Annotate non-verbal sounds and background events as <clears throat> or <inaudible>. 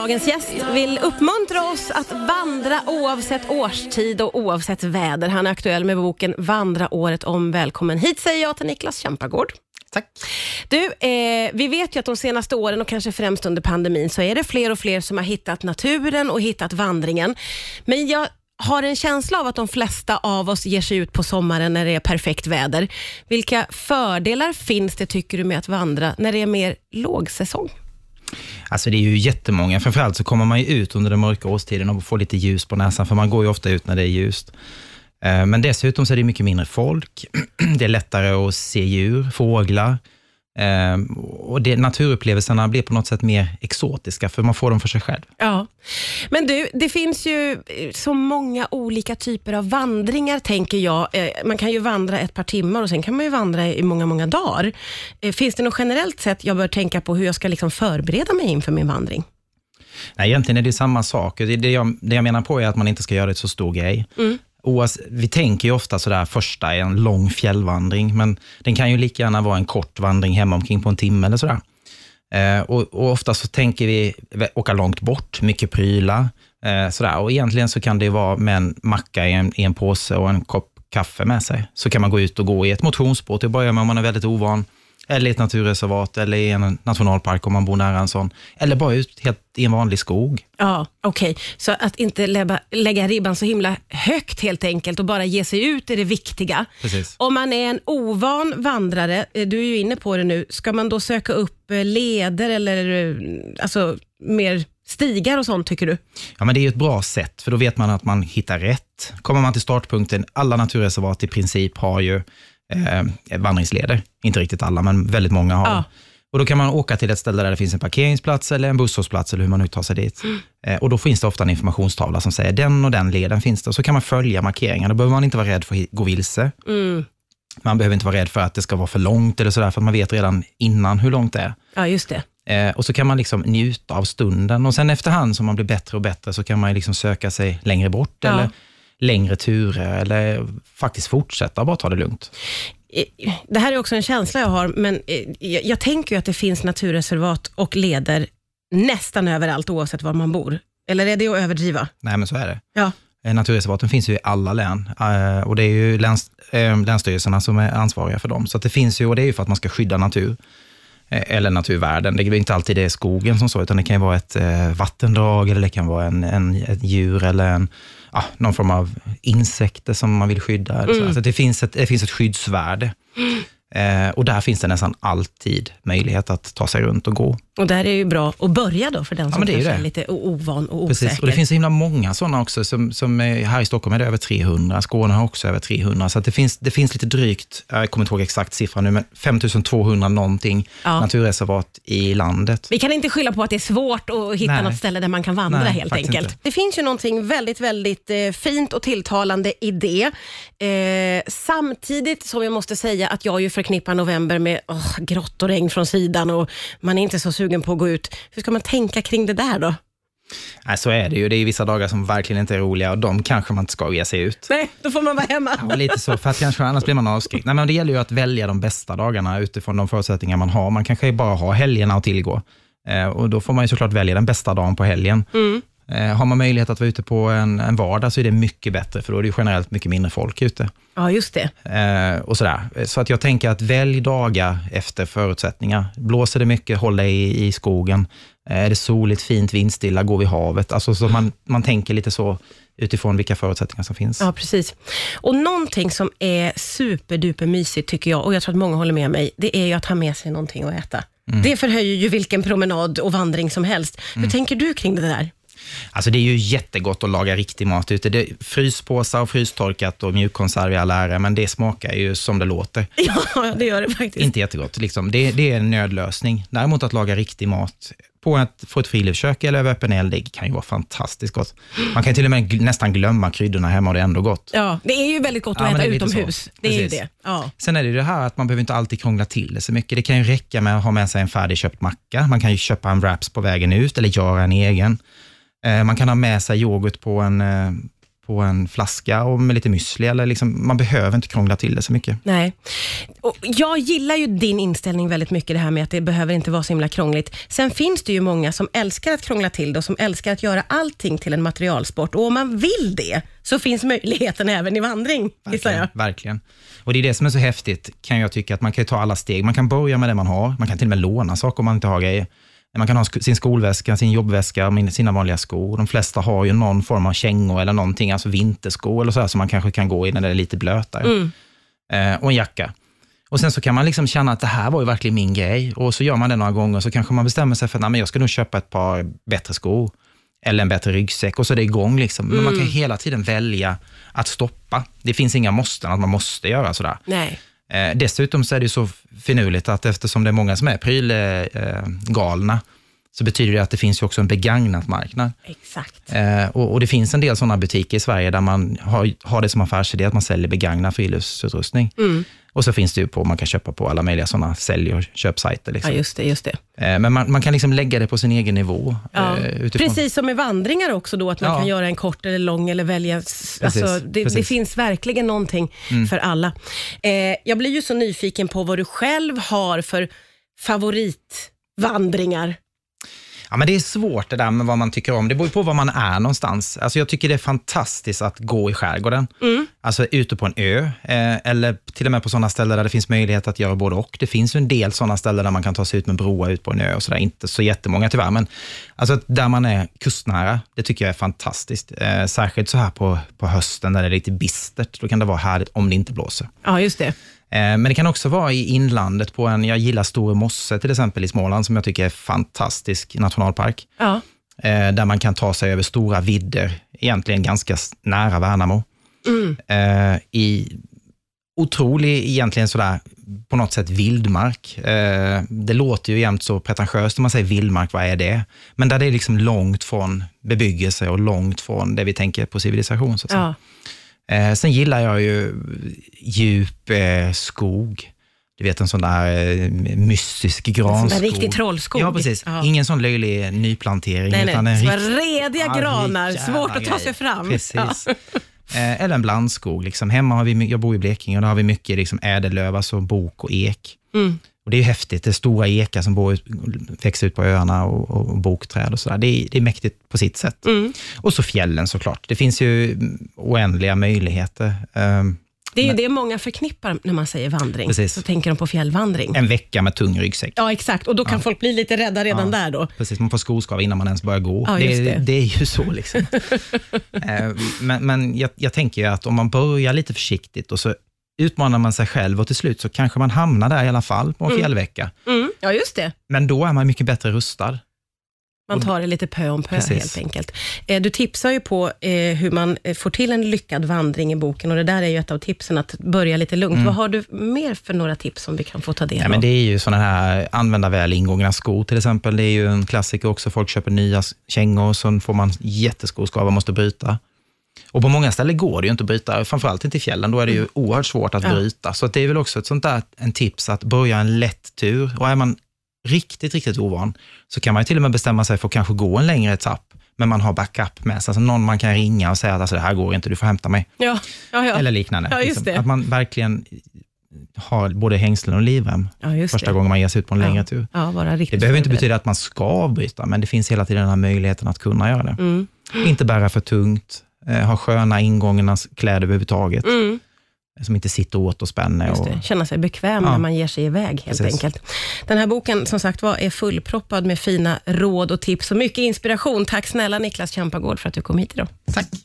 Dagens gäst vill uppmuntra oss att vandra oavsett årstid och oavsett väder. Han är aktuell med boken Vandra året om. Välkommen hit säger jag till Niklas Kämpagård. Tack. Du, eh, vi vet ju att de senaste åren och kanske främst under pandemin så är det fler och fler som har hittat naturen och hittat vandringen. Men jag har en känsla av att de flesta av oss ger sig ut på sommaren när det är perfekt väder. Vilka fördelar finns det tycker du med att vandra när det är mer lågsäsong? Alltså det är ju jättemånga. Framförallt så kommer man ju ut under den mörka årstiden och får lite ljus på näsan, för man går ju ofta ut när det är ljust. Eh, men dessutom så är det mycket mindre folk. <clears throat> Det är lättare att se djur, fåglar. Eh, Och det, naturupplevelserna blir på något sätt mer exotiska, för man får dem för sig själv. Ja. Men du, det finns ju eh, så många olika typer av vandringar, tänker jag. Eh, Man kan ju vandra ett par timmar och sen kan man ju vandra i många, många dagar. Eh, Finns det något generellt sätt jag bör tänka på hur jag ska liksom förbereda mig inför min vandring? Nej, egentligen är det samma sak. Det, jag, det jag menar på är att man inte ska göra det så stor grej. Oavs, vi tänker ju ofta sådär, första är en lång fjällvandring, men den kan ju lika gärna vara en kort vandring hemma omkring på en timme eller sådär. Eh, och, och ofta så tänker vi åka långt bort, mycket prylar. Eh, sådär. Och egentligen så kan det vara med en macka i en, i en påse och en kopp kaffe med sig. Så kan man gå ut och gå i ett motionsspår till att börja med om man är väldigt ovan. Eller i ett naturreservat eller i en nationalpark om man bor nära en sån. Eller bara ut helt i en vanlig skog. Ja, okej. Så att inte lägga, lägga ribban så himla högt helt enkelt och bara ge sig ut är det viktiga. Precis. Om man är en ovan vandrare, eh, du är ju inne på det nu, ska man då söka upp eh, leder eller eh, alltså, mer stigar och sånt tycker du? Ja, men det är ju ett bra sätt, för då vet man att man hittar rätt. Kommer man till startpunkten, alla naturreservat i princip har ju eh, vandringsleder. Inte riktigt alla, men väldigt många har. Ja. Och Då kan man åka till ett ställe där det finns en parkeringsplats eller en busshållplats, eller hur man nu tar sig dit. Eh, och Då finns det ofta en informationstavla som säger den och den leden finns det. Och så kan man följa markeringarna. Då behöver man inte vara rädd för att gå vilse. Man behöver inte vara rädd för att det ska vara för långt eller sådär, för att man vet redan innan hur långt det är. Ja, just det. Eh, och så kan man liksom njuta av stunden och sen efterhand som man blir bättre och bättre så kan man liksom söka sig längre bort Ja. eller längre turer eller faktiskt fortsätta och bara ta det lugnt. Eh, Det här är också en känsla jag har, men eh, jag, jag tänker ju att det finns naturreservat och leder nästan överallt oavsett var man bor. Eller är det att överdriva? Nej, men så är det. Ja, Eh, Naturreservaten finns ju i alla län och det är ju läns, länsstyrelserna som är ansvariga för dem. Så det finns ju, och det är ju för att man ska skydda natur, eller naturvärden. Det är inte alltid det är skogen som så, utan det kan ju vara ett vattendrag, eller det kan vara en, en, ett djur, eller en, ja, någon form av insekter som man vill skydda. Eller så. Så det, finns ett, det finns ett skyddsvärde. <gasps> Eh, och där finns det nästan alltid möjlighet att ta sig runt och gå. och där är ju bra att börja då för den som det är är, det. lite ovan och osäker. Precis, och det finns så himla många sådana också. Som, som är, här i Stockholm är det över 300, Skåne har också över 300. Så det, finns, det finns lite drygt, jag kommer inte ihåg exakt siffran nu, men 5200 någonting Ja. naturreservat i landet. Vi kan inte skylla på att det är svårt att hitta Nej. något ställe där man kan vandra Nej, helt enkelt. inte. Det finns ju någonting väldigt, väldigt eh, fint och tilltalande i det. Eh, samtidigt som jag måste säga att jag ju förknippar november med oh, grått och regn från sidan och man är inte så sugen på att gå ut. Hur ska man tänka kring det där då? Nej, så är det ju. Det är vissa dagar som verkligen inte är roliga och de kanske man inte ska ge sig ut. Nej, då får man vara hemma. Ja, lite så, för att kanske annars blir man avskräckt. Nej, men det gäller ju att välja de bästa dagarna utifrån de förutsättningar man har. Man kanske bara har helgerna att tillgå. Eh, och då får man ju såklart välja den bästa dagen på helgen. Eh, har man möjlighet att vara ute på en, en vardag så är det mycket bättre, för då är det generellt mycket mindre folk ute. Ja, just det. Eh, och sådär. Så att jag tänker att välj dagar efter förutsättningar. Blåser det mycket, håll dig i, i skogen. Eh, är det soligt, fint, vindstilla, gå vid havet. Alltså så man, man tänker lite så utifrån vilka förutsättningar som finns. Ja, precis. Och någonting som är superduper mysigt tycker jag, och jag tror att många håller med mig, det är ju att ha med sig någonting att äta. Det förhöjer ju vilken promenad och vandring som helst. Hur tänker du kring det där? Alltså det är ju jättegott att laga riktig mat ute. Det, fryspåsar och frystorkat och mjukkonserv i all ära, men det smakar ju som det låter. <laughs> Ja, det gör det faktiskt. Inte jättegott. Liksom. Det, det är en nödlösning. Däremot att laga riktig mat på ett, på ett friluftskök eller över öppen eld, det kan ju vara fantastiskt gott. Man kan till och med nästan glömma kryddorna hemma och det är ändå gott. Ja, det är ju väldigt gott Ja, att men äta det utomhus. Det är ju det. Ja. Sen är det ju det här att man behöver inte alltid krångla till det så mycket. Det kan ju räcka med att ha med sig en färdigköpt macka. Man kan ju köpa en wraps på vägen ut eller göra en egen. Eh, Man kan ha med sig yoghurt på en, eh, på en flaska och med lite müsli. Eller liksom, man behöver inte krångla till det så mycket. Nej. Och jag gillar ju din inställning väldigt mycket, det här med att det behöver inte vara så himla krångligt. Sen finns det ju många som älskar att krångla till det och som älskar att göra allting till en materialsport. Och om man vill det, så finns möjligheten även i vandring, gissar jag. Verkligen, verkligen. Och det är det som är så häftigt, kan jag tycka, att man kan ta alla steg. Man kan börja med det man har. Man kan till och med låna saker om man inte har grejer. Man kan ha sin skolväska, sin jobbväska, sina vanliga skor. De flesta har ju någon form av kängor eller någonting, alltså vinterskor eller så här, som man kanske kan gå i när det är lite blötare. Eh, och en jacka. Och Sen så kan man liksom känna att det här var ju verkligen min grej. Och så gör man det några gånger, så kanske man bestämmer sig för att "Nej, men jag ska nog köpa ett par bättre skor. Eller en bättre ryggsäck och så är det igång. Liksom. Men man kan ju hela tiden välja att stoppa. Det finns inga måsten, att man måste göra sådär. Nej. Eh, dessutom så är det så finurligt att eftersom det är många som är prylgalna, så betyder det att det finns ju också en begagnat marknad. Exakt. Eh, och, och det finns en del sådana butiker i Sverige där man har, har det som affärsidé att man säljer begagnad friluftsutrustning. Mm. Och så finns det ju på, man kan köpa på alla möjliga sådana sälj och köpsajter. Ja, Liksom. just det. Just det. Eh, men man, man kan liksom lägga det på sin egen nivå. Ja. eh, utifrån- Precis som med vandringar också, då, att man Ja. kan göra en kort eller lång eller välja. Precis, Alltså, det, det. Mm. finns verkligen någonting för alla. Eh, jag blir ju så nyfiken på vad du själv har för favoritvandringar. Ja, men det är svårt det där med vad man tycker om. Det beror på var man är någonstans. Alltså jag tycker det är fantastiskt att gå i skärgården. Alltså ute på en ö, eh, eller till och med på sådana ställen där det finns möjlighet att göra både och. Det finns ju en del sådana ställen där man kan ta sig ut med broar ut på en ö och sådär. Inte så jättemånga tyvärr, men alltså där man är kustnära, det tycker jag är fantastiskt. Eh, särskilt så här på, på hösten när det är lite bistert. Då kan det vara härligt om det inte blåser. Ja, just det. Eh, Men det kan också vara i inlandet på en, jag gillar Store Mosse till exempel i Småland, som jag tycker är fantastisk nationalpark. Ja. Eh, Där man kan ta sig över stora vidder, egentligen ganska nära Värnamo. Eh, I otrolig, egentligen sådär, på något sätt vildmark. Det låter ju jämt så pretentiöst när man säger vildmark, vad är det? Men där det är liksom långt från bebyggelse och långt från det vi tänker på civilisation. Så att säga. Ja. Eh, sen gillar jag ju djup eh, skog. Du vet en sån där eh, mystisk granskog. där riktig trollskog. Ja, precis. Ja. Ingen sån löjlig nyplantering. Nej, nej. utan en Så rikt- rediga Ja, granar, svårt att ta sig fram. Precis. Eh, eller en blandskog. Liksom. Hemma har vi, jag bor i Blekinge och där har vi mycket liksom, ädellöv, alltså bok och ek. Mm. Och det är ju häftigt. Det är stora ekar som bor, växer ut på öarna och, och bokträd och sådär. Det är, det är mäktigt på sitt sätt. Mm. Och så fjällen såklart. Det finns ju oändliga möjligheter. Um, Det är ju det många förknippar när man säger vandring. Precis. Så tänker de på fjällvandring. en vecka med tung ryggsäck. Ja, exakt. Och då kan folk bli lite rädda redan där då. Precis, man får skoskav innan man ens börjar gå. Ja, det, det. det är ju så. Liksom. <laughs> Eh, men men jag, jag tänker ju att om man börjar lite försiktigt och så utmanar man sig själv och till slut så kanske man hamnar där i alla fall på en fjällvecka. Mm. Ja, just det. Men då är man mycket bättre rustad. Man tar det lite pö om pö Precis. helt enkelt. Eh, Du tipsar ju på eh, hur man eh, får till en lyckad vandring i boken och det där är ju ett av tipsen, att börja lite lugnt. Vad har du mer för några tips som vi kan få ta del Ja, av? men det är ju sådana här använda väl ingångna skor till exempel. Det är ju en klassiker också. Folk köper nya kängor och så får man jätteskoskav och måste bryta. Och på många ställen går det ju inte att bryta, framförallt inte i fjällen. Då är det ju oerhört svårt att Mm. Ja. bryta. Så att det är väl också ett sånt där en tips att börja en lätt tur. Och är man riktigt, riktigt ovan, så kan man ju till och med bestämma sig för att kanske gå en längre etapp, men man har backup med sig. Alltså någon man kan ringa och säga att alltså, det här går inte, du får hämta mig. Ja, ja, ja. Eller liknande. Ja, just liksom. det. Att man verkligen har både hängslen och livrem ja just första det. gången man ger sig ut på en längre tur. Det behöver inte betyda att man ska avbryta, men det finns hela tiden den här möjligheten att kunna göra det. Mm. Inte bära för tungt, ha sköna ingångna kläder överhuvudtaget, Mm, som inte sitter åt och spänner. just Och, det. Känna sig bekväm Ja. när man ger sig iväg helt Precis. enkelt. Den här boken som sagt var är fullproppad med fina råd och tips och mycket inspiration. Tack snälla Niklas Champagård för att du kom hit idag. Tack.